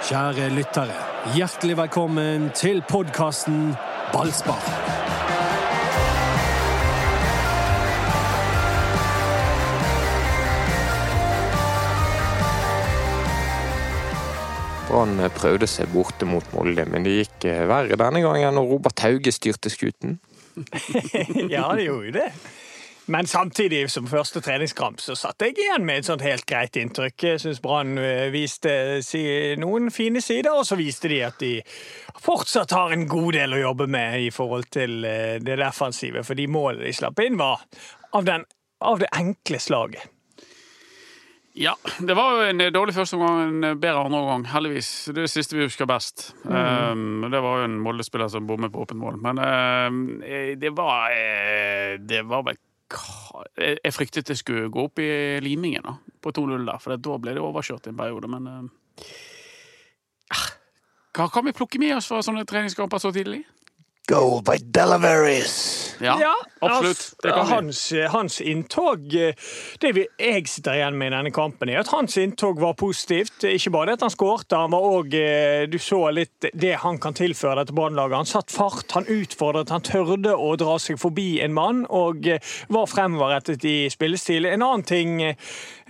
Kjære lyttere, hjertelig velkommen til podkasten Ballspar. Brann prøvde seg borte mot Molde, men det gikk eh, verre denne gangen når Robert Hauge styrte skuten. ja, det gjorde jo det. Men samtidig, som første treningskamp, så satt jeg igjen med et sånt helt greit inntrykk. Jeg syns Brann eh, viste noen fine sider, og så viste de at de fortsatt har en god del å jobbe med i forhold til eh, det defensive. For de målene de slapp inn, var av, den, av det enkle slaget. Ja, det var jo en dårlig første omgang, en bedre andre omgang. Heldigvis. Det er det siste vi husker best. Mm. Um, det var jo en Molde-spiller som bommet på åpent mål. Men um, det var Det var vel Jeg fryktet det skulle gå opp i limingen da, på 2-0 der, for da ble det overkjørt i en periode. Men uh, hva kan vi plukke med oss fra sånne treningskamper så tidlig? Goal by Delaveris! Ja, ja absolutt. Hans, hans, inntog eh, Det jeg sitter igjen med i denne kampen, er at hans inntog var positivt. Ikke bare det at han skårte, han var òg eh, Du så litt det han kan tilføre dette Brann-laget. Han satt fart, han utfordret, han tørde å dra seg forbi en mann og eh, var fremoverrettet i spillestil. En annen ting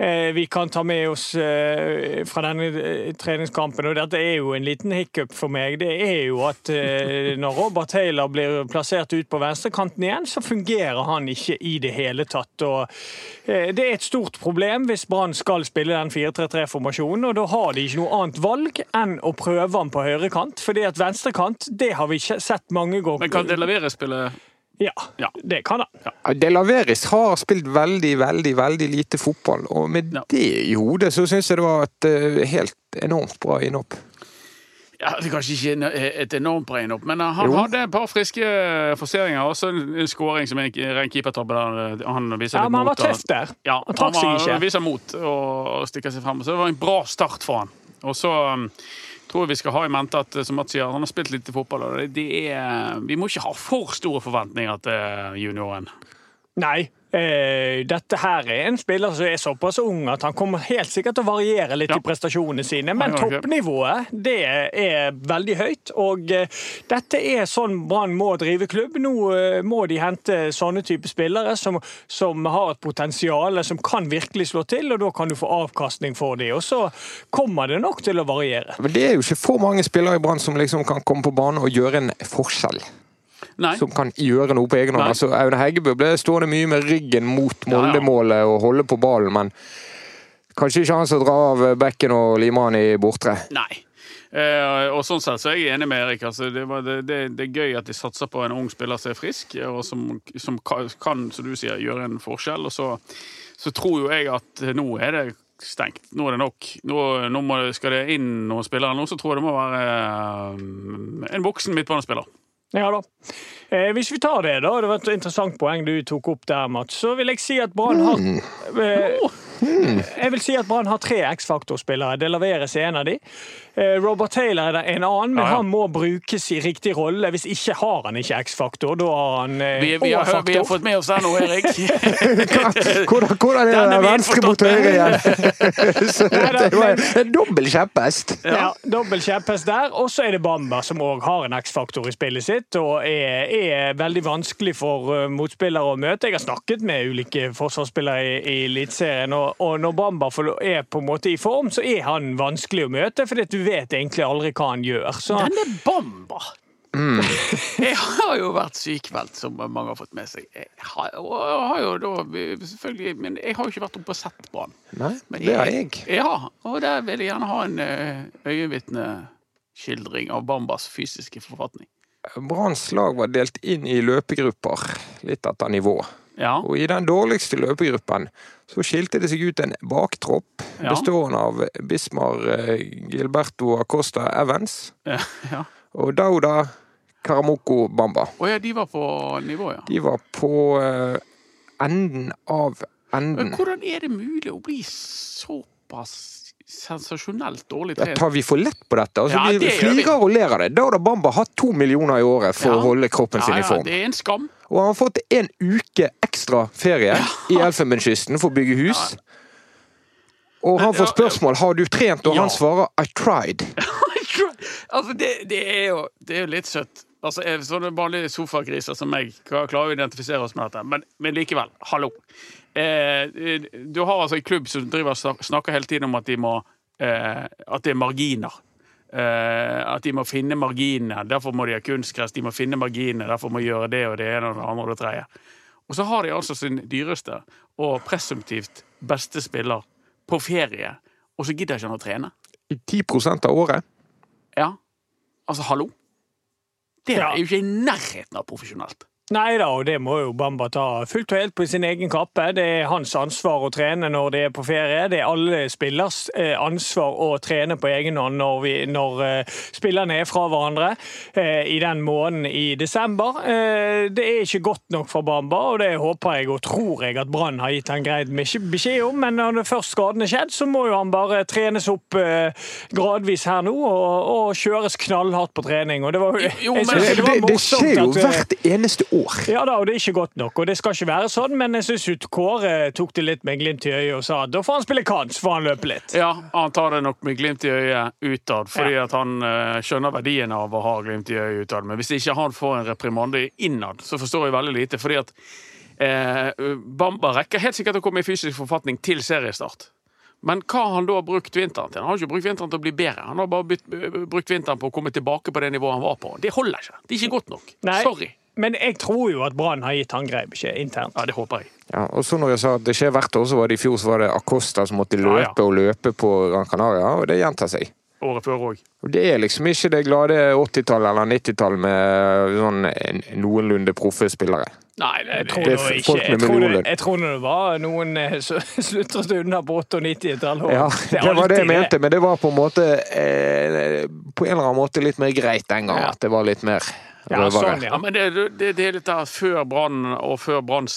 vi kan ta med oss fra denne treningskampen, og dette er jo en liten hiccup for meg, det er jo at når Robert Taylor blir plassert ut på venstrekanten midten igjen, så fungerer han ikke i det hele tatt. Og eh, det er et stort problem hvis Brann skal spille den 4-3-3-formasjonen, og da har de ikke noe annet valg enn å prøve han på høyrekant. fordi at venstrekant, det har vi ikke sett mange ganger. Men kan Delavere spille ja, ja, det kan han. Ja. Delaveris har spilt veldig, veldig veldig lite fotball, og med ja. det i hodet så syns jeg det var et uh, helt enormt bra innhopp. Ja, det er Kanskje ikke et enormt brain innhopp, men han jo. hadde et par friske forseringer. Også en, en skåring som en keepertabbe. Han viser ja, litt mot. Han var tøff der. Ja, han trakk seg ikke. Han viser mot og stikker seg frem. Så det var en bra start for han. Og så um, tror jeg vi skal ha i mente at som Mats sier, han har spilt litt i fotball. Og det er, vi må ikke ha for store forventninger til junioren. Nei, dette her er en spiller som er såpass ung at han kommer helt sikkert til å variere litt ja. i prestasjonene sine, men toppnivået det er veldig høyt. Og uh, dette er sånn Brann må drive klubb. Nå uh, må de hente sånne type spillere som, som, har et potensial som kan virkelig slå til, og da kan du få avkastning for dem. Og så kommer det nok til å variere. Men det er jo ikke for mange spillere i Brann som liksom kan komme på banen og gjøre en forskjell. Nei. som kan gjøre noe på egen hånd. Altså, Aune Heggebø ble stående mye med ryggen mot Molde-målet og holde på ballen, men kanskje ikke han som drar av bekken og limer han i bortre. Nei. Eh, og sånn sett så er jeg enig med Erik. Altså, det, det, det, det, er gøy at de satser på en ung spiller som er frisk, og som, som kan, som du sier, gjøre en forskjell. Og så, så tror jo jeg at nå er det stengt. Nå er det nok. Nå, nå må, skal det inn noen spillere nå, så tror jeg det må være eh, en voksen midtbanespiller. Ja da. Eh, hvis vi tar det, da, det var et interessant poeng du tok opp der, Mats, så vil jeg si at Brann har mm. eh, Jeg vil si at Brann har tre X-faktor-spillere. Delaveres er en av de. Eh, Robert Taylor er en annen, men ja, ja. han må brukes i riktig rolle. Hvis ikke har han ikke X-faktor. Da har han eh, vi, vi, har, vi, har, fått med oss den nå, Erik. hvordan, hvordan er det venstre mot høyre igjen? det var en dobbel kjepphest. Ja, dobbel kjepphest der. Og så er det Bamba, som òg har en X-faktor i spillet sitt. og er, er veldig vanskelig for uh, motspillere å møte. Jeg har snakket med ulike forsvarsspillere i, i Eliteserien, og, og, når Bamba er på en måte i form, så er han vanskelig å møte, fordi du vet egentlig aldri hva han gjør. Så. Denne Bamba! Mm. jeg har jo vært sykmeldt, som mange har fått med seg. Jeg har, har jo da, selvfølgelig, Men jeg har jo ikke vært oppe og sett på han. Nei, det har jeg. Ja, og der vil jeg gjerne ha en eh, øyenvitneskildring av Bambas fysiske forfatning. Branns lag var delt inn i løpegrupper, litt etter nivå. Ja. Og i den dårligste løpegruppen så skilte det seg ut en baktropp ja. bestående av Bismar eh, Gilberto Acosta Evans ja. og Dauda Karamoko Bamba. Å ja, de var på nivå, ja. De var på uh, enden av enden. Men hvordan er det mulig å bli såpass sensasjonelt dårlig trent. Tar vi for lett på dette? Altså, ja, vi det flirer og ler av det. Dauda Bamba har to millioner i året for ja. å holde kroppen sin i form. Det er en skam. Og han har fått en uke ekstra ferie i Elfenbenskysten for å bygge hus. Og han får spørsmål har du trent, og han svarer 'I tried'. altså, det, det, er jo, det, er jo, litt søtt. Altså, Sånne vanlige sofagriser som meg klarer å identifisere oss med dette, men, men likevel, hallo. Eh, du har altså en klubb som driver snakker hele tiden om at de må eh, At det er marginer. Eh, at de må finne marginene. Derfor må de ha kunstgress. De må finne marginene, derfor må de gjøre det og det ene og det andre og det tredje. Og så har de altså sin dyreste og presumptivt beste spiller på ferie, og så gidder ikke han å trene. I 10% av året? Ja. Altså, hallo? Det er jo ikke i nærheten av profesjonelt. Nei da, og det må jo Bamba ta fullt og helt på sin egen kappe. Det er hans ansvar å trene når de er på ferie. Det er alle spillers eh, ansvar å trene på egen hånd når, vi, når uh, spillerne er fra hverandre uh, i den måneden i desember. Det er ikke godt nok for Bamba, og det håper jeg og tror jeg at Brann har gitt han greit beskjed om. Men når det først skaden er skjedd, så må jo han bare trenes opp gradvis her nå og, og, kjøres knallhardt på trening. Og det, var, jo, men, det, det, det skjer jo hvert eneste år år. Ja da, og det er ikke godt nok, og det skal ikke være sånn, men jeg syns Kåre tok det litt med glimt i øyet og sa da får han spille kans, får han løpe litt. Ja, han tar det nok med glimt i øyet utad, fordi ja. at han uh, skjønner verdien av å ha glimt i øyet utad. Men hvis ikke han får en reprimande innad, så forstår jeg veldig lite. fordi at eh, Bamba rekker helt sikkert å komme i fysisk forfatning til seriestart. Men hva har han da brukt vinteren til? Han har ikke brukt vinteren til å bli bedre. Han har bare brukt vinteren på å komme tilbake på det nivået han var på. Det holder ikke. Det er ikke godt nok. Nei. Sorry. Men jeg tror jo at Brann har gitt han grei beskjed internt. Ja, det håper jeg. Ja, og så når jeg sa at det skjer hvert år, så var det i fjor så var det Acosta som måtte løpe ja, ja. og løpe på Gran Canaria, og det gjentar seg. Året før òg. Det er liksom ikke det glade 80-tallet eller 90-tallet med sånn noenlunde proffe spillere. Nei, jeg tror det er ikke. Jeg tror, det, jeg tror det var noen eh, unna på 98-tallet. Ja, det, det var det jeg mente, men det var på en måte eh, På en eller annen måte litt mer greit den gangen. Ja. At det var litt mer ja, sånn, ja. men det, det, det er litt der før Brann og før Branns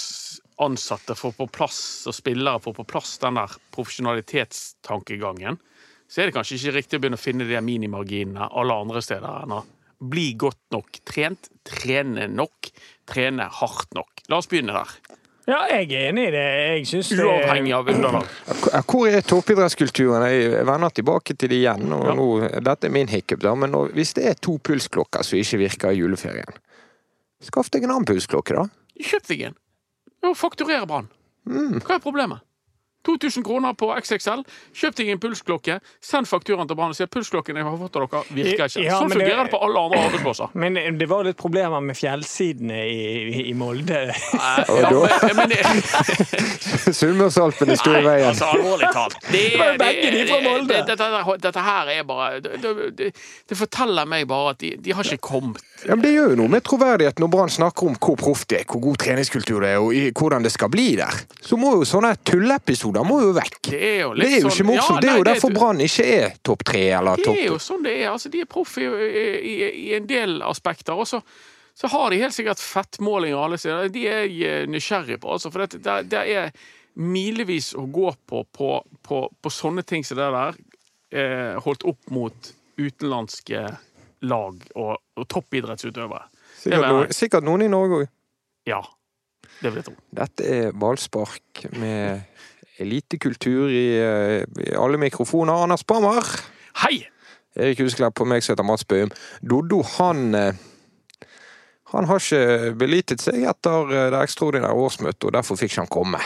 ansatte får på plass, og spillere får på plass den der profesjonalitetstankegangen, så er det kanskje ikke riktig å begynne å finne de minimarginene alle andre steder enn å bli godt nok trent, trene nok, trene hardt nok. La oss begynne der. Ja, jeg er enig i det. Jeg synes det... Uavhengig av underlag. Hvor er toppidrettskulturen? Jeg vender tilbake til det igjen. Og ja. nå, dette er min hiccup, da, men nå, hvis det er to pulsklokker som ikke virker i juleferien, skaff deg en annen pulsklokke, da. Kjøp deg en. Og fakturer Brann. Mm. Hva er problemet? 2000 kroner på XXL. Kjøp deg en pulsklokke. Send fakturaen til Brann og si at pulsklokken jeg har fått av dere, virker ikke. Ja, sånn fungerer det, det, på alle andre arbeidsplasser. Men det var litt problemer med fjellsidene i, i Molde. Sunnmørsalpene sto i veien. Altså, alvorlig talt. Det, Begge de fra Molde. Dette, dette, her er bare Det, forteller meg bare at de, de har ikke kommet. Ja, men Det gjør jo noe med troverdighet når Brann snakker om hvor proff det er, hvor god treningskultur det er, og hvordan det skal bli der. Så må jo sånne tulleepisoder episoder må jo vekk. Det er jo, det er jo ikke sånn- morsomt. Ja, det er jo derfor Brann ikke er topp tre eller topp Det er jo sånn det er. Altså, de er proff i, i, i, en del aspekter. Og så, så har de helt sikkert fettmålinger alle steder. De er jeg nysgjerrig på, altså. For det, det, er milevis å gå på på, på på, sånne ting som det der, eh, holdt opp mot utenlandske lag og, og toppidrettsutøvere. Sikkert, noen, sikkert noen i Norge òg. Ja. Det vil jeg tro. Dette er ballspark med elitekultur i, eh, i, alle mikrofoner. Anders Bammer. Hei! Erik Husklepp på meg som heter Mats Bøhm. Doddo, han eh, han har ikke belitet seg etter eh, det ekstraordinære årsmøtet, og derfor fikk ikke han komme.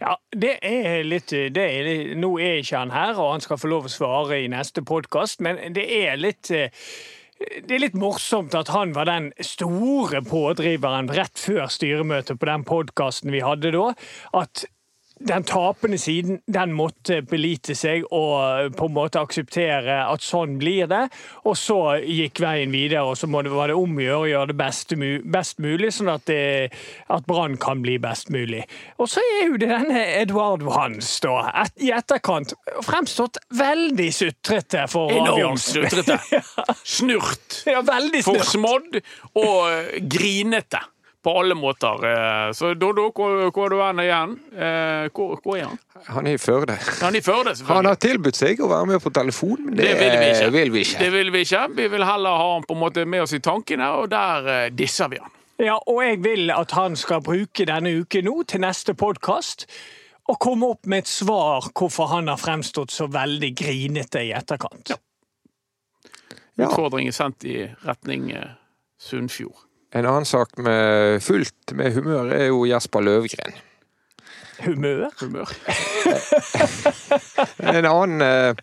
Ja, det er litt, det er Nå er ikke han her, og han skal få lov å svare i neste podkast, men det er litt det er litt morsomt at han var den store pådriveren rett før styremøtet på den podkasten vi hadde da. At den tapende siden den måtte belite seg og på en måte akseptere at sånn blir det. Og så gikk veien videre, og så var det om å gjøre å gjøre det best, best mulig, sånn at, det, at Brann kan bli best mulig. Og så er jo det denne Eduardo Hans da, et, i etterkant fremstått veldig sutrete for Enormt sutrete. Snurt. Ja, veldig snurt. Forsmådd og grinete på alle måter. Eh, så Doddo, hvor, hvor du hen igjen? Eh, hvor, hvor, er han? Han er i Førde. Han, i Førde, han har tilbudt seg å være med på telefon, men det, det vil, vi ikke. vil, vi ikke. Det vil vi ikke. Vi vil heller ha han på en måte med oss i tankene, og der eh, disser vi han. Ja, og jeg vil at han skal bruke denne uken nå til neste podkast og komme opp med et svar hvorfor han har fremstått så veldig grinete i etterkant. Ja. utfordring er sendt i retning Sunnfjord. En annen sak med fullt med humør er jo Jesper Løvgren. Humør? Humør. en annen uh...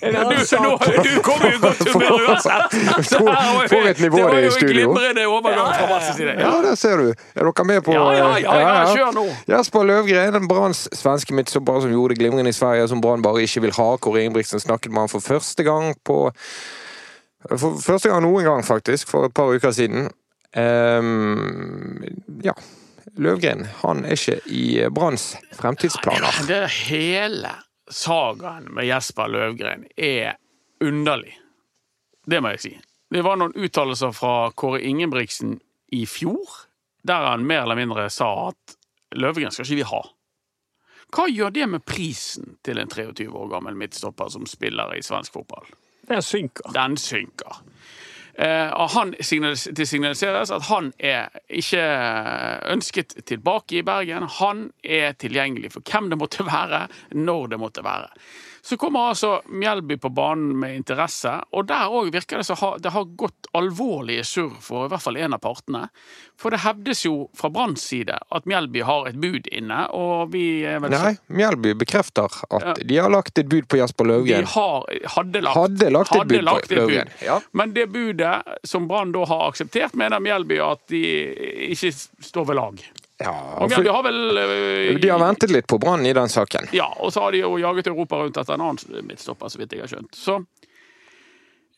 En annen sak Du, du kommer jo godt humør uansett! For et nivå det er i studio. Det var jo overgang fra Masses side. Ja, der ser du. Er dere med på Ja, ja, ja, ja, kjør nå! Jesper Løvgren, Branns svenske midtstopper som gjorde det glimrende i Sverige, som Brann bare ikke vil ha. Kåre Ingebrigtsen snakket med han for første gang på for første gang noen gang, faktisk, for et par uker siden. Um, ja. Løvgren han er ikke i Branns fremtidsplaner. Det hele sagaen med Jesper Løvgren er underlig. Det må jeg si. Det var noen uttalelser fra Kåre Ingebrigtsen i fjor, der han mer eller mindre sa at Løvgren skal ikke vi ha. Hva gjør det med prisen til en 23 år gammel midtstopper som spiller i svensk fotball? Den synker. Den synker. Eh, han det signaliseres at han er ikke ønsket tilbake i Bergen. Han er tilgjengelig for hvem det måtte være, når det måtte være. Så kommer altså Mjelby på banen med interesse, og der òg virker det som det har gått alvorlige surr for i hvert fall en av partene. For det hevdes jo fra Branns side at Mjelby har et bud inne, og vi er vel Nei, Mjelby bekrefter at ja. de har lagt et bud på Jesper Løvgren. De har, hadde, lagt, hadde lagt et hadde bud lagt på Løvgren. Ja. Men det budet som Brann da har akseptert, mener Mjelby at de ikke står ved lag. Ja, for, de har vel uh, De har ventet litt på Brann i den saken. Ja, og så har de jo jaget Europa rundt etter en annen midtstopper, så vidt jeg har skjønt. Så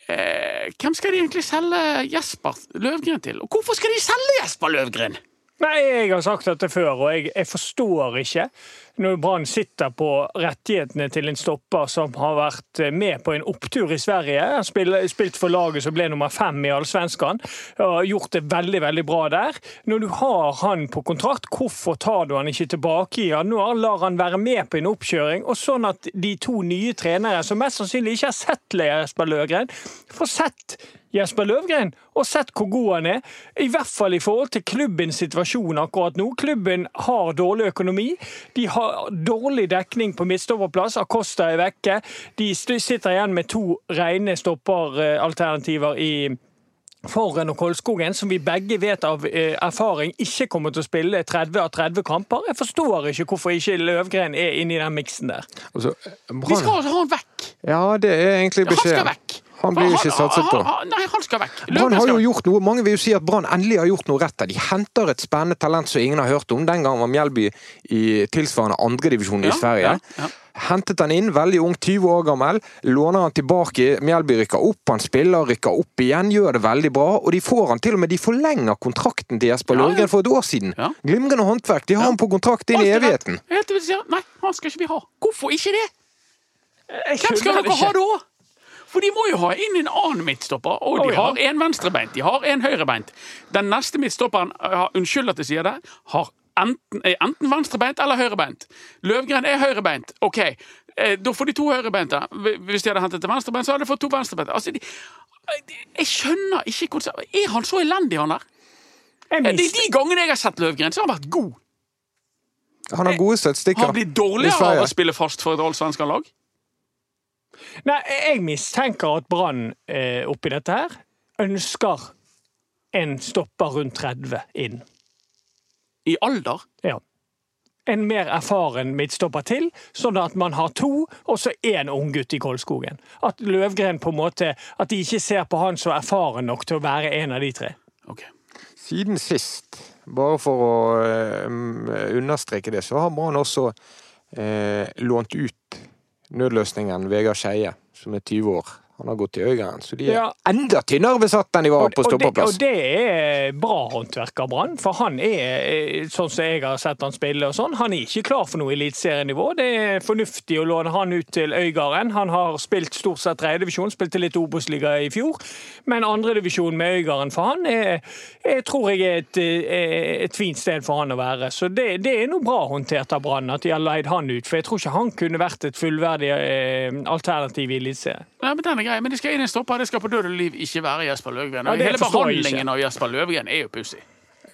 eh, hvem skal de egentlig selge Jesper Løvgren til? Og hvorfor skal de selge Jesper Løvgren? Nei, jeg har sagt dette før, og jeg, jeg forstår ikke når Brann sitter på rettighetene til en stopper som har vært med på en opptur i Sverige. Spilt, for laget som ble nummer fem i Allsvenskan. Gjort det veldig veldig bra der. Når du har han på kontrakt, hvorfor tar du han ikke tilbake i januar? Lar han være med på en oppkjøring, og sånn at de to nye trenere, som mest sannsynlig ikke har sett Jesper Løgren, får sett Jesper Løvgren, og sett hvor god han er. I hvert fall i forhold til klubbens situasjon akkurat nå. Klubben har dårlig økonomi. De har dårlig dekning på midtstopperplass. Acosta er vekke. De sitter igjen med to rene stopperalternativer i Forren og Kolskogen, som vi begge vet av eh, erfaring ikke kommer til å spille 30 av 30 kamper. Jeg forstår ikke hvorfor ikke Løvgren er inni den miksen der. Altså, vi skal ha han vekk! Ja, det er egentlig beskjeden. Han blir jo ikke satset på. Nei, han skal vekk. Brann har jo gjort noe, Mange vil jo si at Brann endelig har gjort noe rett. De henter et spennende talent som ingen har hørt om. Den gang var Mjelby i tilsvarende andredivisjon i Sverige. Ja, ja. Hentet han inn, veldig ung, 20 år gammel. Låner han tilbake. Mjelby rykker opp, han spiller, rykker opp igjen, gjør det veldig bra. Og de får han til og med, de forlenger kontrakten til Jesper Løvgren for et år siden. Glimrende håndverk. De har han på kontrakt inn i evigheten. Nei, han skal ikke vi ha. Hvorfor ikke det? Hvem skal dere ha da? For de må jo ha inn en annen midtstopper, og de har en venstrebeint, de har en høyrebeint. Den neste midtstopperen, unnskyld at jeg sier det, har enten, er enten venstrebeint eller høyrebeint. Løvgren er høyrebeint. OK, eh, da får de to høyrebeinte. Hvis de hadde hentet til venstrebeint, så hadde de fått to venstrebeinte. Altså, de, jeg skjønner ikke hvordan Er han så elendig, han der? De, de gangene jeg har sett Løvgren, så har han vært god. Han har gode statistikker. Han blir dårligere av å spille fast for et allsvenskan lag. Nei, jeg mistenker at Brann eh, oppi dette her ønsker en stopper rundt 30 inn. I alder? Ja. En mer erfaren midtstopper til, sånn at man har to, og så én unggutt i Kolskogen. At Løvgren på en måte At de ikke ser på han som erfaren nok til å være en av de tre. Okay. Siden sist, bare for å øh, understreke det, så har Brann også øh, lånt ut nødløsningen Vegard Skeie, som er 20 år. Han har gått til Øygarden, så de er ja. enda tynnere besatt enn de var og, på stoppeplass. Og, og, det er bra håndverk av Brann, for han er, sånn som jeg har sett han spille og sånn, han er ikke klar for noe eliteserienivå. Det er fornuftig å låne han ut til Øygarden. Han har spilt stort sett tredjedivisjon, spilte litt Obos-liga i fjor, men andredivisjon med Øygarden for han er, jeg tror jeg er et, et, fint sted for han å være. Så det, det er noe bra håndtert av Brann at de har leid han ut, for jeg tror ikke han kunne vært et fullverdig eh, alternativ i Eliteserien grei, men de skal inn en stopper. Det skal på død og liv ikke være Jesper Løvgren. Og ja, Hele behandlingen av Jesper Løvgren er jo pussig.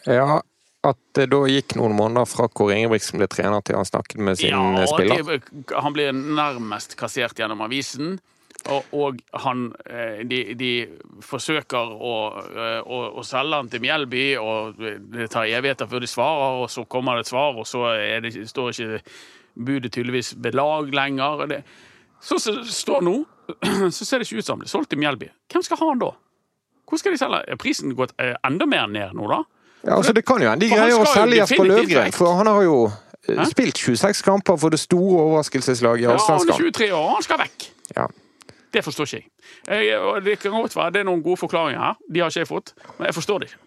Ja, at det da gikk noen måneder fra Kåre Ingebrigtsen ble trener til han snakket med sin ja, spiller? Det, han blir nærmest kassert gjennom avisen. Og, og han, eh, de, de forsøker å, eh, å, å, selge han til Mjelby, og det tar evigheter før de svarer, og så kommer det et svar, og så det, står ikke budet tydeligvis ved lag lenger. Det, så som det står nå, så ser det ikke ut som det er solgt i Mjelby. Hvem skal ha han da? Hvor skal de selge? Er prisen gått enda mer ned nå, da? Ja, altså Det kan jo hende de greier å selge Jesper Løvgren, for han har jo Hæ? spilt 26 kamper for det store overraskelseslaget i Allsvenskan. Ja, han er 23 år, han skal vekk. Ja. Det forstår ikke jeg. jeg det kan godt være det er noen gode forklaringer her, de har ikke jeg fått, men jeg forstår det ikke.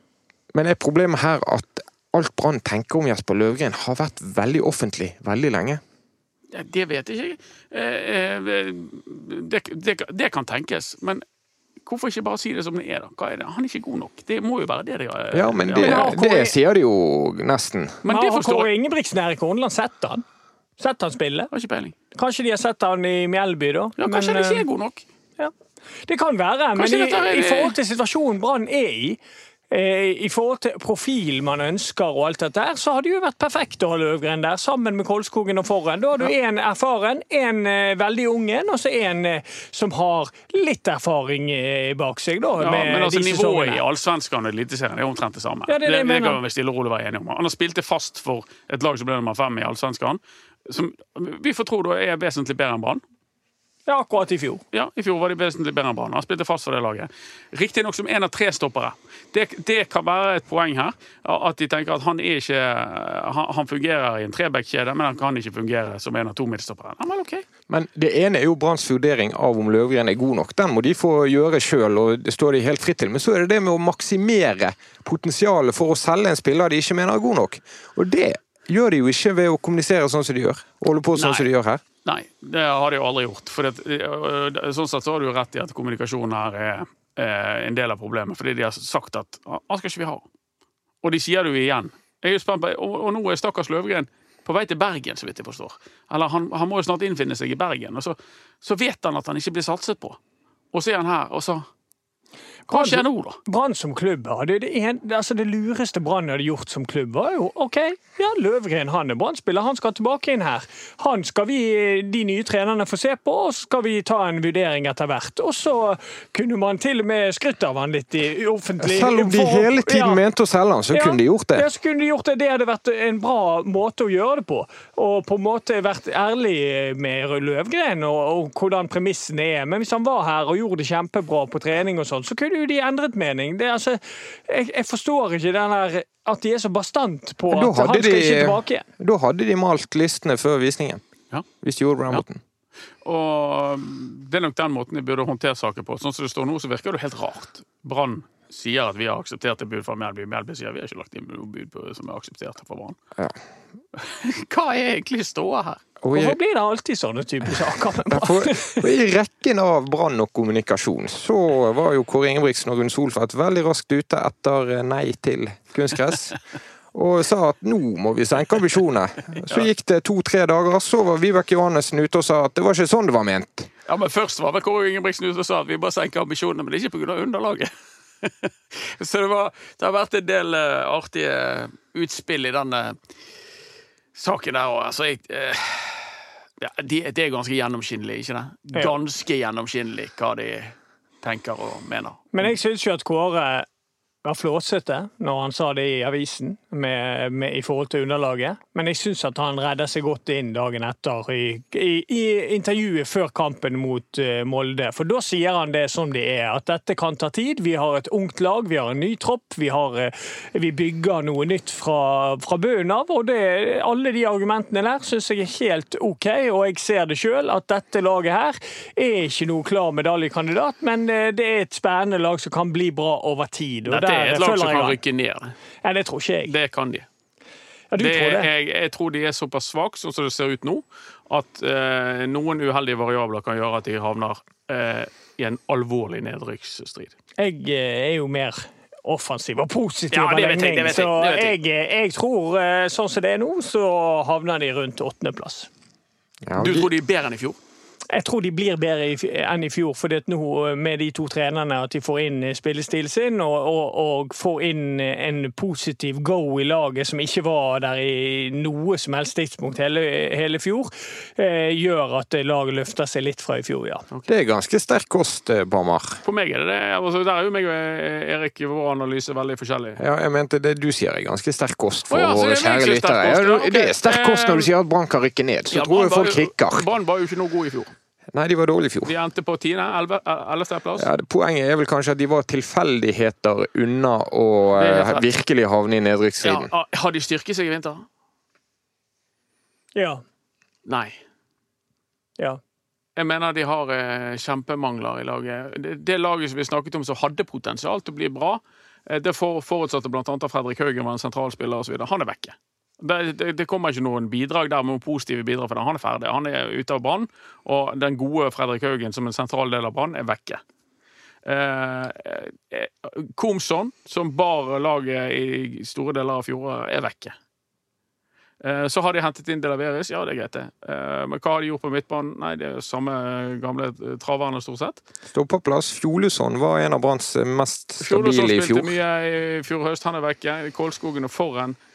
Men er problemet her at alt Brann tenker om Jesper Løvgren har vært veldig offentlig veldig lenge? Ja, det vet jeg ikke. Eh, eh, det, det, det kan tenkes. Men Hvorfor ikke bare si det som det er, da? Hva er det? Han er ikke god nok. Det må jo være det de har Ja, men det, det, det sier de jo nesten. Men det forstår Kåre Ingebrigtsen Erik Horneland sett han? Sett han spille? Har ikke peiling. Kanskje de har sett han i Mjelby, da. Ja, kanskje han ikke er god nok. Ja. Det kan være, kanskje men i, i forhold til situasjonen Brann er i, Eh, I forhold til profilen man ønsker, og alt dette her, så hadde det jo vært perfekt å ha Løvgren der, sammen med Kolskogen og Forren. Da har du én ja. erfaren, en uh, veldig ung en, og så en uh, som har litt erfaring bak seg. da, ja, men altså Nivået i Allsvenskan og Eliteserien er omtrent det samme. Ja, det, det, det, det kan vi stille og rolig være enige om. Han har spilt det fast for et lag som ble nummer fem i Allsvenskan, som vi får tro da er vesentlig bedre enn Brann. Ja, akkurat i fjor. Ja, I fjor var de vesentlig bedre enn Brann. Han spilte fast for det laget. Riktignok som en av tre stoppere. Det, det, kan være et poeng her. At de tenker at han, ikke, han, han fungerer i en treback-kjede, men han kan ikke fungere som en av to midtstoppere. Ja, men, okay. men det ene er jo Branns vurdering av om Løvgren er god nok. Den må de få gjøre sjøl, og det står de helt fritt til. Men så er det det med å maksimere potensialet for å selge en spiller de ikke mener er god nok. Og det gjør de jo ikke ved å kommunisere sånn som de gjør. Holde på sånn Nei. som de gjør her. Nei, det har de jo aldri gjort. For det, sånn sett så har du jo rett i at kommunikasjonen her er, er en del av problemet. Fordi de har sagt at han skal ikke vi ha. Og de sier det jo igjen. Jeg er spent på, og, og nå er stakkars Løvgren på vei til Bergen, så vidt jeg forstår. Eller han, han må jo snart innfinne seg i Bergen. Og så, så vet han at han ikke blir satset på. Og så er han her, og så hva skjer nå, da? Brann som klubb, det, det, en, altså det lureste Brann hadde gjort som klubb, var jo OK, ja, Løvgren han er Brann-spiller, han skal tilbake inn her. Han skal vi, de nye trenerne, få se på, og så skal vi ta en vurdering etter hvert. Og så kunne man til og med skrytt av han litt i offentlig Selv om de for, hele tiden ja, mente å selge han, så ja, kunne de gjort det? Ja, så kunne de gjort det. Det hadde vært en bra måte å gjøre det på. Og på en måte vært ærlig med Løvgren og, og hvordan premissene er. Men hvis han var her og gjorde det kjempebra på trening og sånn, så kunne jo de endret mening. Det, altså, jeg, jeg, forstår ikke den der, at de er så bastant på at han skal de, ikke tilbake igjen. Da hadde de malt listene før visningen, ja. hvis de gjorde det på den måten. Og Det er nok den måten de burde håndtere saker på. Sånn som det står nå, så virker det helt rart. Brann sier at vi har akseptert et bud fra Melby. Melby sier vi har ikke lagt inn noe bud på, som er akseptert fra Brann. Ja. Hva er egentlig ståa her? Hvorfor blir det alltid sånne typer saker? For, I rekken av brann og kommunikasjon så var jo Kåre Ingebrigtsen og Gunn Solfeldt veldig raskt ute etter nei til kunstgress. Og sa at nå må vi senke ambisjonene. Så gikk det to-tre dager, så var Vibeke Johannessen ute og sa at det var ikke sånn det var ment. Ja, men Først var vel Kåre Ingebrigtsen ute og sa at vi bare senker ambisjonene, men det er ikke pga. underlaget. så det, var, det, har vært en del uh, artige utspill i denne saken der òg. Altså, jeg uh, ja, det, det, er ganske gjennomskinnelig, ikke det? Ganske gjennomskinnelig hva de tenker og mener. Men jeg syns jo at Kåre var flåsete når han sa det i avisen med, med, i forhold til underlaget. Men jeg syns at han redda seg godt inn dagen etter i, i, i intervjuet før kampen mot uh, Molde. For da sier han det som det er, at dette kan ta tid. Vi har et ungt lag, vi har en ny tropp. Vi, har, uh, vi bygger noe nytt fra, fra bunnen av. Og det, alle de argumentene der syns jeg er helt OK, og jeg ser det sjøl at dette laget her er ikke noe klar medaljekandidat, men uh, det er et spennende lag som kan bli bra over tid. Og Dette er et lag som kan rykke ned. Ja, det tror ikke jeg. Det kan de. Ja, du det, tror det? Jeg, jeg, tror de er såpass svake, sånn som det ser ut nå, at eh, noen uheldige variabler kan gjøre at de havner eh, i en alvorlig nedrykksstrid. Jeg eh, er jo mer offensiv og positiv ja, det jeg, jeg, så jeg, jeg, tror, eh, sånn som det er nå, så havner de rundt åttendeplass. Ja, du tror de er bedre enn i fjor? Jeg tror de blir bedre enn i fjor, for nå med de to trenerne at de får inn spillestilen sin og, og, og, får inn en positiv go i laget som ikke var der i noe som helst tidspunkt hele, hele fjor, eh, gjør at laget løfter seg litt fra i fjor, ja. Okay. Det er ganske sterk kost, Bamar. For meg er det det. Altså, der er jo meg og Erik i vår analyse veldig forskjellig. Ja, jeg mente det du sier er ganske sterk kost for oh, ja, våre kjære lyttere. Ja, okay. Det er sterk kost når du sier at Brann kan rykke ned. Så ja, tror jeg folk klikker. Brann var jo ikke noe god i fjor. Nei, de var dårlige i fjor. De endte på tiende? Ellevteplass? Ja, poenget er vel kanskje at de var tilfeldigheter unna å uh, virkelig havne i nedrykksstriden. Ja, har de styrket seg i vinter? Ja. Nei. Ja. Jeg mener de har uh, kjempemangler i laget. Det, det, laget som vi snakket om som hadde potensial til å bli bra, det for, forutsatte bl.a. at Fredrik Haugen var en sentralspiller osv. Han er vekke. Det, det, det, kommer ikke noen bidrag der, noen positive bidrag, for han er ferdig. Han er ute av Brann, og den gode Fredrik Haugen som en sentral del av Brann er vekke. Eh, eh, Komson, som bar laget i store deler av fjoråret, er vekke. Eh, så har de hentet inn Delaveris, ja det er greit, det. Eh, men hva har de gjort på midtbanen? Nei, det er samme gamle traverne, stort sett. Stå på plass. Fjoluson var en av Branns mest stabile i fjor. Fjoluson spilte mye i fjor høst, han er vekke. Kålskogen og Forren Eh,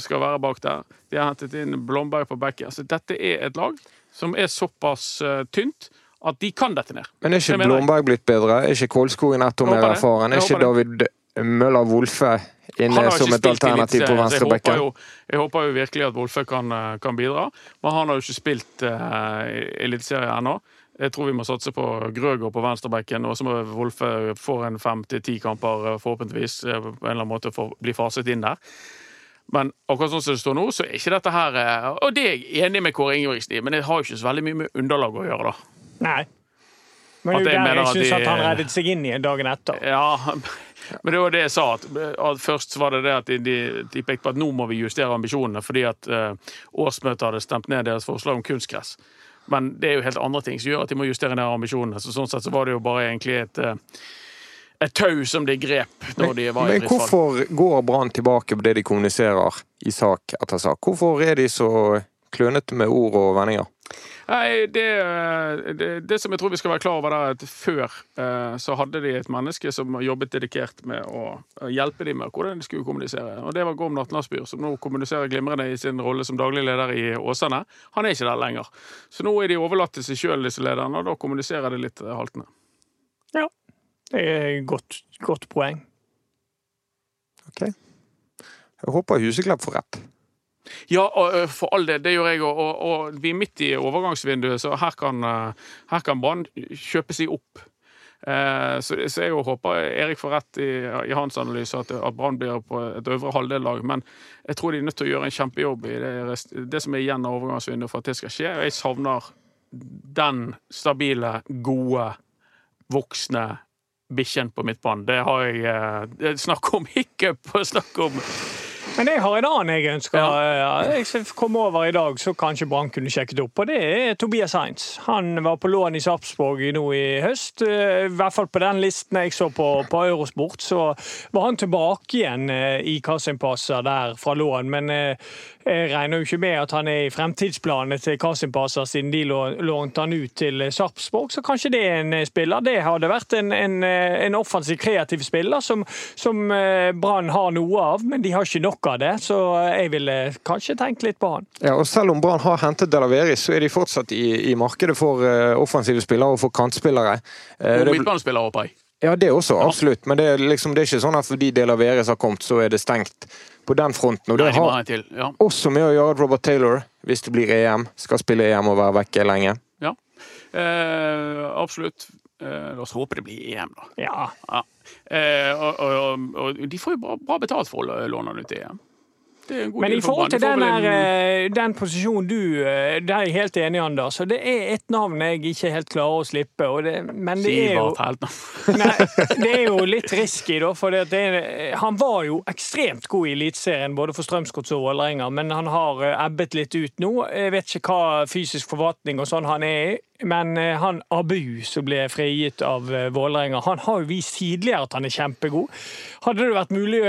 skal være bak der. De har hentet inn Blomberg på backen. Altså, dette er et lag som er såpass uh, tynt at de kan dette ned. Men er ikke Blomberg blitt bedre? Er ikke Kolskogen ett år mer erfaren? Er ikke David Møller Wolfe inne som et alternativ på venstrebekken? Jeg, jeg håper jo virkelig at Wolfe kan, eh, kan, bidra, men han har jo ikke spilt uh, Eliteserien ennå. Jeg tror vi må satse på Grøger på venstrebekken, og så må Wolfe få en fem til ti kamper, forhåpentligvis, på en eller annen måte for, bli faset inn der. Men akkurat sånn som det står nå, så er ikke dette her eh, Og det er jeg enig med Kåre Ingebrigtsen i, men det har jo ikke så veldig mye med underlag å gjøre, da. Nei. Men det er jo der jeg syns at han reddet seg inn igjen dagen etter. Ja, men det var det jeg sa. At, at først var det det at de, de, de, pekte på at nå må vi justere ambisjonene fordi at uh, årsmøtet hadde stemt ned deres forslag om kunstgress. Men det er jo helt andre ting som gjør at de må justere ned ambisjonene. Så sånn sett så var det jo bare egentlig et uh, et tau som de grep når de var i. Men hvorfor går Brann tilbake på det de kommuniserer i sak etter sak? Hvorfor er de så klønete med ord og vendinger? Nei, det, det, det, som jeg tror vi skal være klar over, er at før eh, så hadde de et menneske som jobbet dedikert med å hjelpe dem med hvordan de skulle kommunisere. Og Det var Gorm Natnarsbyr, som nå kommuniserer glimrende i sin rolle som daglig leder i Åsane. Han er ikke der lenger. Så nå er de overlatt til seg sjøl, disse lederne, og da kommuniserer de litt haltende. Det er et godt, godt poeng. OK. Jeg håper Huseklepp får rett. Ja, for all del. Det gjør jeg òg. Og, og, vi er midt i overgangsvinduet, så her kan, her kan Brann kjøpe seg opp. Så, så jeg håper Erik får rett i, i hans analyse, at, at Brann blir på et øvre halvdel-lag. Men jeg tror de er nødt til å gjøre en kjempejobb i det, det som er igjen av overgangsvinduet for at det skal skje. Jeg savner den stabile, gode, voksne bikkjen på midtbanen. Det har jeg eh, Snakk om hiccup snakk om men jeg har en annen jeg ønsker. Ja. Jeg kom over i dag, så kanskje Brann kunne sjekket opp. Og det er Tobias Heinz. Han var på lån i Sarpsborg nå i høst. Eh, I hvert fall på den listen jeg så på, på Eurosport, så var han tilbake igjen eh, i Kassimpasser der fra lån. Men jeg regner jo ikke med at han er i fremtidsplanene til Kasimpasa, siden de lånte han ut til Sarpsborg. Så kanskje det er en eh, spiller. Det hadde vært en, en, eh, en offensiv, kreativ spiller som, som eh, Brann har noe av, men de har ikke nok av det. Så jeg ville kanskje tenkt litt på han. Ja, og Selv om Brann har hentet Delaveris, så er de fortsatt i, i markedet for offensive spillere og for kantspillere. Og midtbanespillere, håper jeg. Ja, det også, absolutt. Men det er, liksom, det er ikke sånn at fordi Delaveres har kommet, så er det stengt på den fronten. Og det har ja. også med å gjøre at Robert Taylor, hvis det blir EM, skal spille EM og være vekke lenge. Ja, eh, absolutt. Eh, la oss håpe det blir EM, da. Ja. ja. Eh, og, og, og, de får jo bra, bra betalt for å låne den ut til EM. Men i forhold til den, her, eh, den, posisjonen du eh, Der er jeg helt enig, Anders. Og det er et navn jeg ikke helt klarer å slippe. Det, men det er, jo, nei, det er jo litt risky, da. For det, han var jo ekstremt god i Eliteserien, både for Strømsgodset og Vålerenga, men han har eh, ebbet litt ut nå. Jeg vet ikke hva fysisk forvaltning og sånn han er i. Men han Abu som ble frigitt av Vålerenga, han har jo vist tidligere at han er kjempegod. Hadde det vært mulig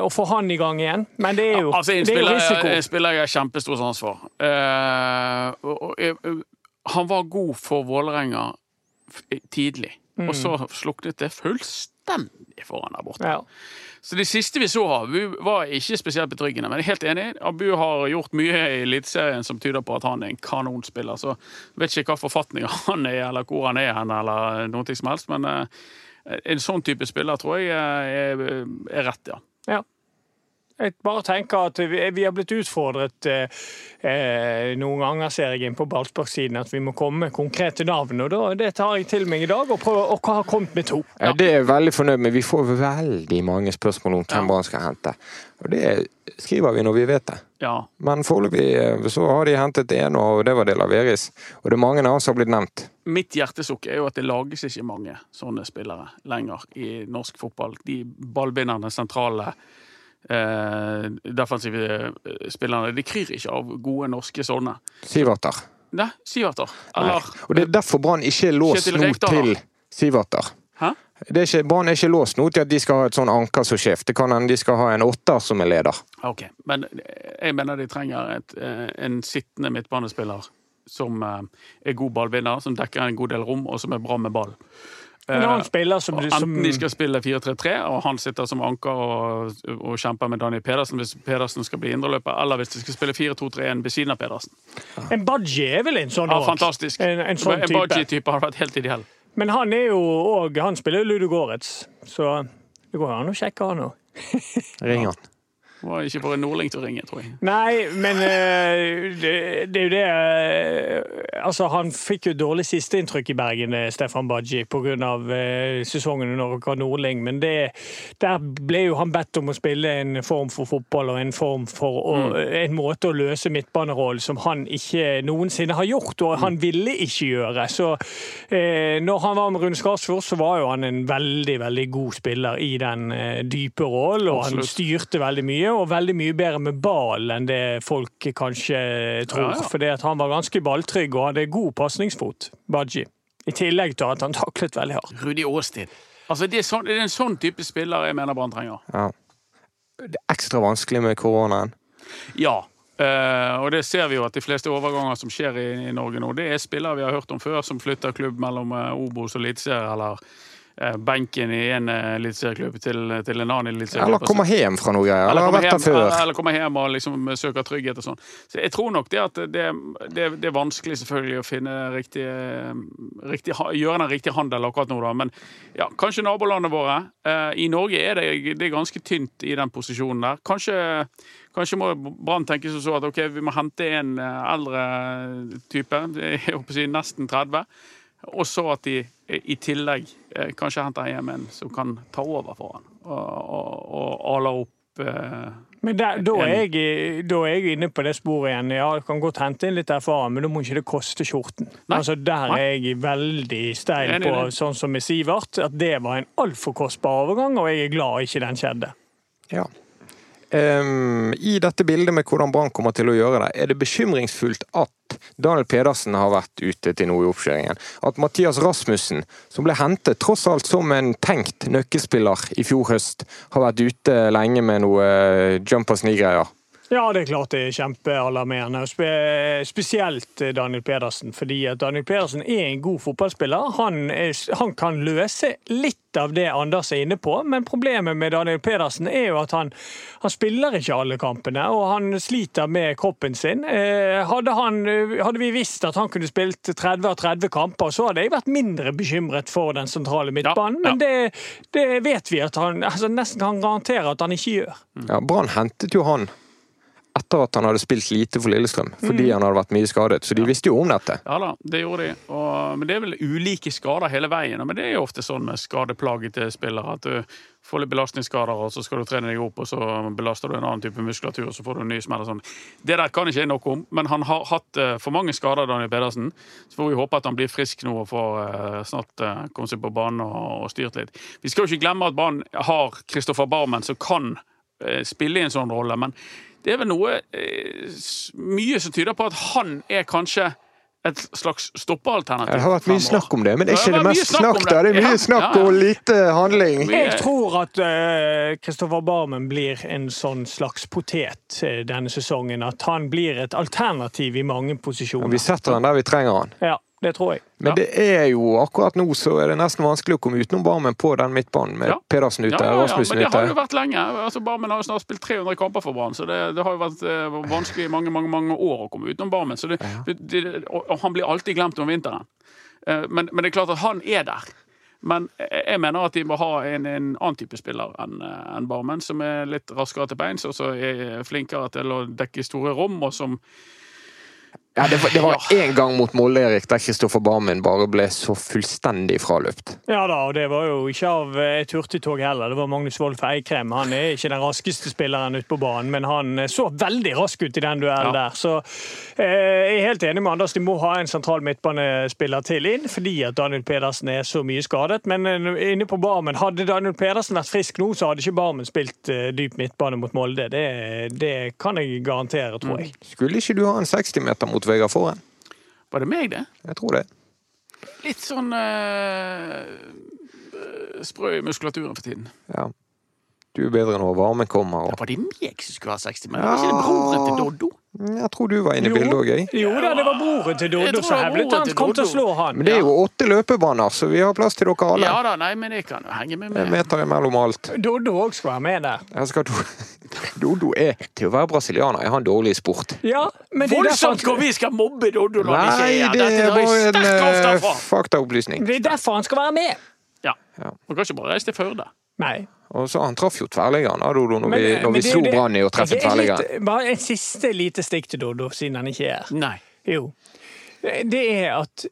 å få han i gang igjen? Men det er jo altså, en spiller, en spiller jeg har kjempestor sans for. Uh, han var god for Vålerenga tidlig. Mm. Og så sluknet det fullstendig for han der borte. Ja. Så det siste vi så Abu, var ikke spesielt betryggende. Men jeg er helt enig. Abu har gjort mye i Eliteserien som tyder på at han er en kanonspiller. Så jeg vet ikke hva forfatninger han er, eller hvor han er hen, eller noe som helst. Men uh, en sånn type spiller tror jeg er, er rett, ja. ja. Jeg bare tenker at vi, vi har blitt utfordret eh, eh noen ganger, ser jeg inn på Ballspark-siden, at vi må komme med konkrete navn. og da, Det tar jeg til meg i dag, og, prøver, og har kommet med to. Ja. ja. Det er jeg veldig fornøyd med. Vi får veldig mange spørsmål om hvem Brann skal hente. Og det skriver vi når vi vet det. Ja. Men foreløpig eh, så har de hentet en, og det var det Laveris. Og det er mange andre som har blitt nevnt. Mitt hjertesukk er jo at det lages ikke mange sånne spillere lenger i norsk fotball. De ballbinderne, sentrale eh, defensive eh, spillerne. De kryr ikke av gode norske sånne. Siverter. Nei, Siverter. Eller Og det er derfor Brann ikke er låst nå til Siverter. Hæ? Brann er ikke låst nå til at de skal ha et sånn anker som sjef. Det kan hende de skal ha en åtter som er leder. Ok, Men jeg mener de trenger et, eh, en sittende midtbanespiller som eh, er god ballvinner, som dekker en god del rom, og som er bra med ball. En annen spiller som, Enten som... de skal spille 4-3-3, og han sitter som anker og, og, kjemper med Daniel Pedersen hvis Pedersen skal bli indreløper, eller hvis de skal spille 4-2-3-1 ved siden av Pedersen. En Badji er vel en sånn Ja, fantastisk. En, en sånn en Badji-type har vært helt ideell. Men han er jo òg Han spiller Ludo Goretz, så det går an å sjekke han òg. Ring han. Var ikke bare en nordling til å ringe, tror jeg. Nei, men uh, det, det, er jo det uh, Altså, han fikk jo dårlig sisteinntrykk i Bergen, eh, Stefan Baji, pga. Sesongen under Nordling. Men det, der ble jo han bedt om å spille en form for fotball og en form for å, mm. en måte å løse midtbanerollen som han ikke noensinne har gjort, og han mm. ville ikke gjøre. Så når han var med Rune Skarsfjord, så var jo han en veldig, veldig god spiller i den dype rollen, og Absolutt. han styrte veldig mye og veldig mye bedre med ball enn det folk kanskje tror. Ja, ja. Fordi han var ganske balltrygg og hadde god pasningsfot, Baji. I tillegg til at han taklet veldig hardt. Rudi Aastid. Altså, det, er sånn, det er en sånn type spiller jeg mener Brann trenger. Ja. Det er ekstra vanskelig med koronaen. Ja. Uh, og det ser vi jo at de fleste overganger som skjer i, i, Norge nå, det er spillere vi har hørt om før, som flytter klubb mellom uh, Obos og Eliteserien, eller benken i en eh, eliteserieklubb til, til, en annen eliteserieklubb. Eller komme hjem fra noe greier. Eller, eller, hjem, eller, komme hjem og liksom søke trygghet og sånn. Så jeg tror nok det at det, det, det er vanskelig selvfølgelig å finne riktig, riktig, gjøre den riktige handel akkurat nå, da. Men ja, kanskje nabolandene våre. Eh, I Norge er det, det er ganske tynt i den posisjonen der. Kanskje, kanskje må Brann tenke seg så at ok, vi må hente en eldre type, jeg håper å si nesten 30. Og så at de i tillegg eh, kanskje henter hjem en som kan ta over for han, og, og, og ale opp eh, men der, da, er jeg, da, er jeg, inne på det sporet igjen. Ja, jeg kan godt hente inn litt erfaring, men da må ikke det koste skjorten. Altså, der er jeg veldig steil på, sånn som med Sivert, at det var en altfor kostbar overgang, og jeg er glad ikke den skjedde. Ja. Um, I dette bildet med hvordan Brann kommer til å gjøre det, er det bekymringsfullt at Daniel Pedersen har vært ute til noe i oppkjøringen. At Mathias Rasmussen, som ble hentet tross alt som en tenkt nøkkelspiller i fjor høst, har vært ute lenge med noe eh, jump og sni-greier. Ja, det er klart det er kjempealarmerende. Spesielt Daniel Pedersen. Fordi at Daniel Pedersen er en god fotballspiller. Han, er, han, kan løse litt av det Anders er inne på, men problemet med Daniel Pedersen er jo at han, han spiller ikke alle kampene, og han sliter med kroppen sin. Eh, hadde, han, hadde, vi visst at han kunne spilt 30 av 30 kamper, så hadde jeg vært mindre bekymret for den sentrale midtbanen. Ja, ja. Men det, det, vet vi at han altså nesten kan garantere at han ikke gjør. Ja, Brann hentet jo han etter at han hadde spilt lite for Lillestrøm, fordi mm. han hadde vært mye skadet. Så de visste jo om dette. Ja da, det gjorde de. Og, men det er vel ulike skader hele veien. Men det er jo ofte sånn med skadeplagete spillere at du får litt belastningsskader, og så skal du trene deg opp, og så belaster du en annen type muskulatur, og så får du en ny smell og sånn. Det der kan ikke jeg noe om, men han har hatt uh, for mange skader, Daniel Pedersen. Så får vi håpe at han blir frisk nå og får uh, snart kommet komme seg på banen og, og styrt litt. Vi skal jo ikke glemme at Brann har Kristoffer Barmen, som kan spille i en sånn rolle. men det er vel noe eh, Mye som tyder på at han er kanskje et slags stoppealternativ. Det har vært mye snakk om det, men er ikke det, det mest snakk, snakk da. Det er mye ja, snakk ja, ja. og lite handling. Jeg tror at Kristoffer uh, Barmen blir en sånn slags potet denne sesongen. At han blir et alternativ i mange posisjoner. vi setter han der vi trenger han. Ja det tror jeg. Men det er jo akkurat nå så er det nesten vanskelig å komme utenom Barmen på den midtbanen med ja. Pedersen ute, ja, ja, Rasmussen ute. Men det har jo vært lenge. Altså, Barmen har jo snart spilt 300 kamper for Brann, så det, det, har jo vært eh, vanskelig i mange, mange, mange år å komme utenom Barmen. Så det, det, og han blir alltid glemt om vinteren. Eh, men, men, det er klart at han er der. Men jeg mener at de må ha en, en annen type spiller enn eh, en Barmen, som er litt raskere til beins, og som er flinkere til å dekke store rom, og som ja, det var, det var ja. en gang mot Molde-Erik der Kristoffer Barmen bare ble så fullstendig fraløpt. Ja da, og det var jo ikke av et hurtigtog heller. Det var Magnus Wolff Eikrem. Han er ikke den raskeste spilleren ute på banen, men han så veldig rask ut i den duellen ja. der. Så eh, jeg er helt enig med Anders, de må ha en sentral midtbanespiller til inn, fordi at Daniel Pedersen er så mye skadet. Men eh, inne på Barmen, hadde Daniel Pedersen vært frisk nå, så hadde ikke Barmen spilt eh, dyp midtbane mot Molde. Det, det, kan jeg garantere, tror jeg. Skulle ikke du ha en 60 meter mot mot Vegard Forhen. Var det meg, det? Jeg tror det. Litt sånn uh, sprø i muskulaturen for tiden. Ja. Du er bedre når varmen kommer. Og... Det var det meg som skulle ha 60 men Ja. Var ikke det broren til Doddo? Jeg tror du var inne i bildet òg, jeg. Jo da, det var broren til Doddo som hevdet han kom til å slå han. Men det er jo åtte løpebaner, så vi har plass til dere alle. Ja da, nei, men jeg kan henge med. meg. En meter imellom alt. Doddo òg skal være med der. Jeg skal Doddo er til å være brasilianer er han dårlig i sport. Ja, men det Voldsomt hvor vi skal mobbe Doddo når han ikke er Nei, det er bare en uh, faktaopplysning. Det er derfor han skal være med. Ja. Man kan ikke bare reise til Førde. Nei. Og så Han traff jo tverrliggeren Dodo, når men, vi, når vi slo Brann i å treffe tverrliggeren. Bare et siste lite stikk til Dodo, siden han ikke er Nei. Jo. Det er at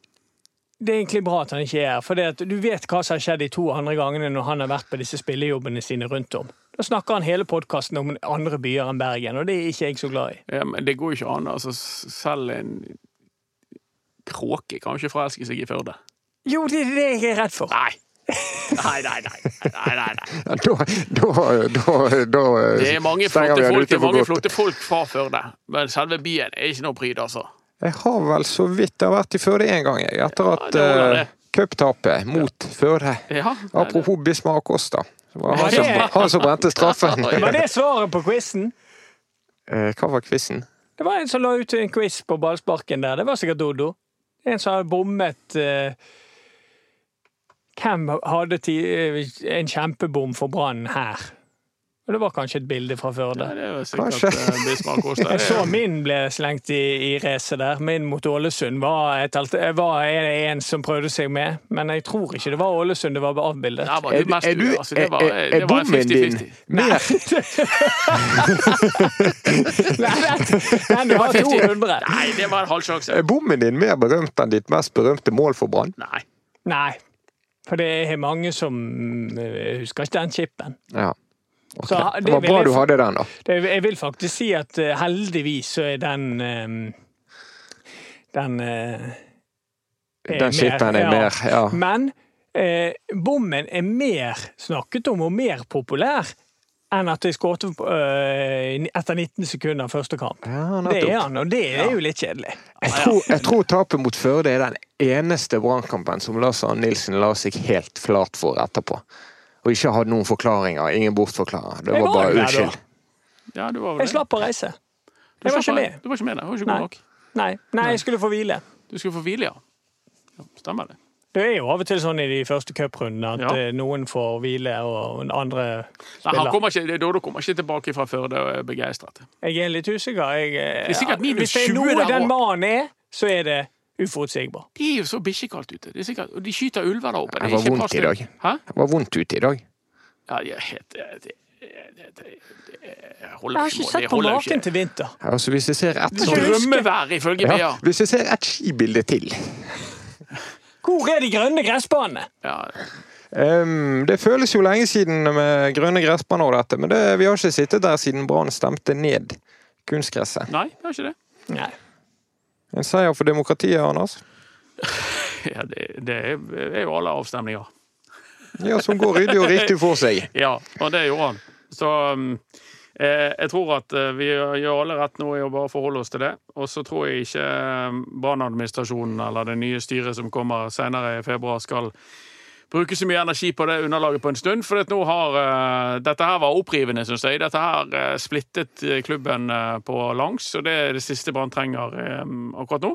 det er egentlig bra at han ikke er her. For du vet hva som har skjedd de to andre gangene når han har vært på disse spillejobbene sine rundt om. Da snakker han hele podkasten om andre byer enn Bergen, og det er ikke jeg så glad i. Ja, Men det går jo ikke an. altså Selv en kråke kan jo ikke forelske seg i Førde. Jo, det er det jeg er redd for. Nei. Nei, nei, nei. nei. Da, da, da, da Det er mange flotte folk, det er mange flotte folk fra Førde, men selve byen er ikke noe pryd, altså. Jeg har vel så vidt jeg har vært i Førde én gang, jeg, etter at ja, uh, cuptapet mot Førde. Ja, Apropos Bismar Acosta. Det var han, som, han som brente straffen. Var det svaret på quizen? Uh, hva var quizen? Det var en som la ut en quiz på ballsparken der. Det var sikkert Dodo. En som hadde bommet uh, hvem hadde en kjempebom for Brann her? Og det var kanskje et bilde fra Førde. Ja, det var sikkert uh, Jeg så min ble slengt i, i racet der. Min mot Ålesund var, et, var en som prøvde seg med, men jeg tror ikke det var Ålesund det var avbildet. Ja, var er, er, du, altså, det var, er, er bommen din mer Nei, det var 200. Nei, det var en halv sjanse. Er bommen din mer berømt enn ditt mest berømte mål for Brann? Nei. Nei. For det er mange som eh, husker ikke den chipen. Ja. Okay. Så, det, det var bra du hadde den, da. Det, jeg vil faktisk si at uh, heldigvis så er den um, Den uh, Den chipen er mer, ja. Men uh, bommen er mer snakket om og mer populær enn at jeg skåret uh, etter 19 sekunder første kamp. Ja, det er han, og det er jo litt kjedelig. Jeg tror, jeg tror tapet mot Førde er den eneste brannkampen som Lars Arne Nilsen la seg helt flat for etterpå. Og ikke hadde noen forklaringer. Ingen bortforklarer. Det var bare unnskyld. Ja, jeg slapp å reise. Jeg var ikke med. Du var ikke med, det var ikke god nok. Nei. Nei, jeg skulle få hvile. Du skulle få hvile, ja. Stemmer det. Det er jo av og til sånn i de første cuprundene at ja. Eh, noen får hvile og andre spiller. Nei, kommer ikke, Dodo kommer ikke tilbake fra Førde og er begeistret. Jeg er litt usikker. Jeg, eh, det er sikkert minus Hvis det er noe den mannen er, så er det uforutsigbar. Det er jo så bikkjekaldt ute. Det er sikkert, og de skyter ulver der oppe. Det, var vondt i dag. Hæ? Det var vondt ute i dag. Ja, det, det, det, det, jeg har ikke sett på maken til vinter. Altså, hvis jeg ser et Drømmevær, ifølge Bea. Ja, hvis jeg ser et skibilde til hvor er de grønne gressbanene? Ja. Um, det føles jo lenge siden med grønne gressbaner og dette, men det, vi har ikke sittet der siden Brann stemte ned kunstgresset. Nei, vi har ikke det. Nei. En seier for demokratiet, Anders? Ja, det, det er jo alle avstemninger. Ja, som går ryddig og riktig for seg. Ja, og det gjorde han. Så um, Eh, jeg tror at eh, vi gjør alle rett nå i å bare forholde oss til det. Og så tror jeg ikke eh, eller det nye styret som kommer senere i februar, skal bruke så mye energi på det underlaget på en stund. For nå har, dette her var opprivende, syns jeg. Dette her splittet klubben på langs, og det er det siste Brann trenger akkurat nå.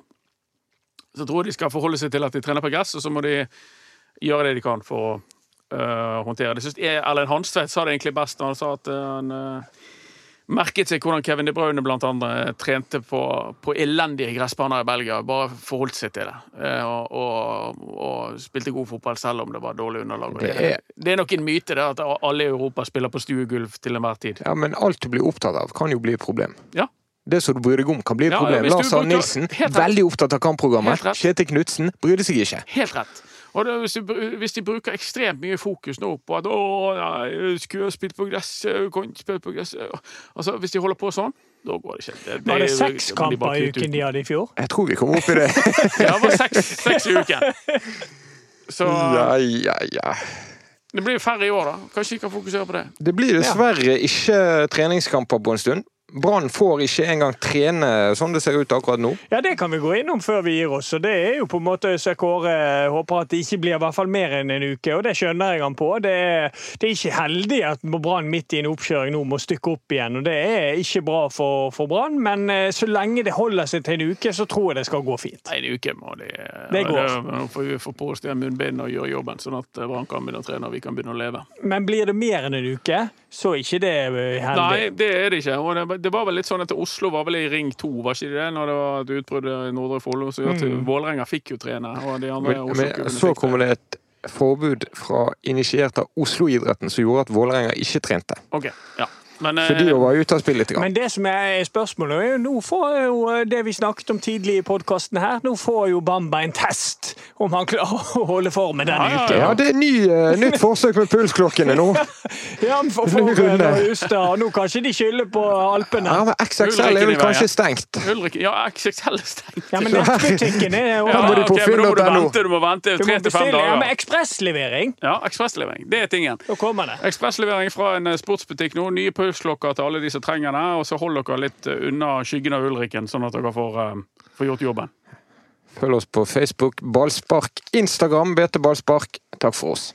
Så jeg tror de skal forholde seg til at de trener på gress, og så må de gjøre det de kan for å håndtere det. Erlend Hanstvedt sa det egentlig best når han sa at han merket seg hvordan Kevin De Bruyne blant andre trente på, på elendige gressbaner i Belgia. Bare forholdt seg til det. Uh, og, og, og, spilte god fotball selv om det var dårlig underlag. Det er, det er nok en myte det at alle i Europa spiller på stuegulv til enhver tid. Ja, Men alt du blir opptatt av, kan jo bli et problem. Ja, det som du bryr deg om, kan bli et problem. Ja, Lars Arne Nilsen, veldig opptatt av kampprogrammet. Kjetil Knutsen brydde seg ikke. Helt rett. Og det, hvis, de, hvis, de, bruker ekstremt mye fokus nå på at 'Å, nei, skulle jeg spilt på gress, kan ikke spille på gresset' Altså, Hvis de holder på sånn, da går det ikke. Det, det, var det seks kamper i uken de hadde i fjor? Jeg tror vi kom opp i det. ja, det var seks, seks i uken. Så Ja, ja, ja. Det blir færre i år, da. Kanskje vi kan fokusere på det. Det blir dessverre ikke treningskamper på en stund. Brann får ikke engang trene sånn det ser ut akkurat nå? Ja, Det kan vi gå innom før vi gir oss. og Det er jo på en måte så Kåre håper at det ikke blir i hvert fall mer enn en uke, og det skjønner jeg han på. Det er, det er ikke heldig at Brann midt i en oppkjøring nå må stykke opp igjen. og Det er ikke bra for, for Brann, men eh, så lenge det holder seg til en uke, så tror jeg det skal gå fint. En uke må de Det går. Nå får vi få på oss de munnbindene og gjøre jobben, sånn at Brann kan begynne å trene og vi kan begynne å leve. Men blir det mer enn en uke, så er ikke det heldig. Nei, det er det ikke. og det, det var vel litt sånn at Oslo var vel i ring to, var ikke det? Når det var et utbrudd i Nordre Follo. Så mm. Vålerenga fikk jo trene. og de andre men, men Så kommer det et forbud fra initiert av Oslo-idretten som gjorde at Vålerenga ikke trente. Okay, ja. Men, for de var ute av spill litt. Men det som er spørsmålet, er jo nå får jo eh, det vi snakket om tidlig i podkasten her, nå får jo Bamba en test om han klarer å holde formen denne ja, uken. Ja, det er ny, uh, nytt forsøk med pulsklokkene nå. ja, for, for Justad, og nå kanskje de skylder på Alpene. Ja, men XXL er vel kanskje stengt? Ulrik, ja, XXL er stengt. Ja, men nettbutikken er jo ja, okay, men nå må du vente, du må vente tre til fem dager. Ja, men ekspresslevering. Ja, ekspresslevering. Det er tingen. Da kommer det. Ekspresslevering fra en eh, sportsbutikk nå. Nye pulsklokker til alle de som trenger det, og så hold dere litt unna skyggen av Ulriken, sånn at dere får, uh, får gjort jobben. Følg oss på Facebook, Ballspark, Instagram, BT Ballspark. Takk for oss.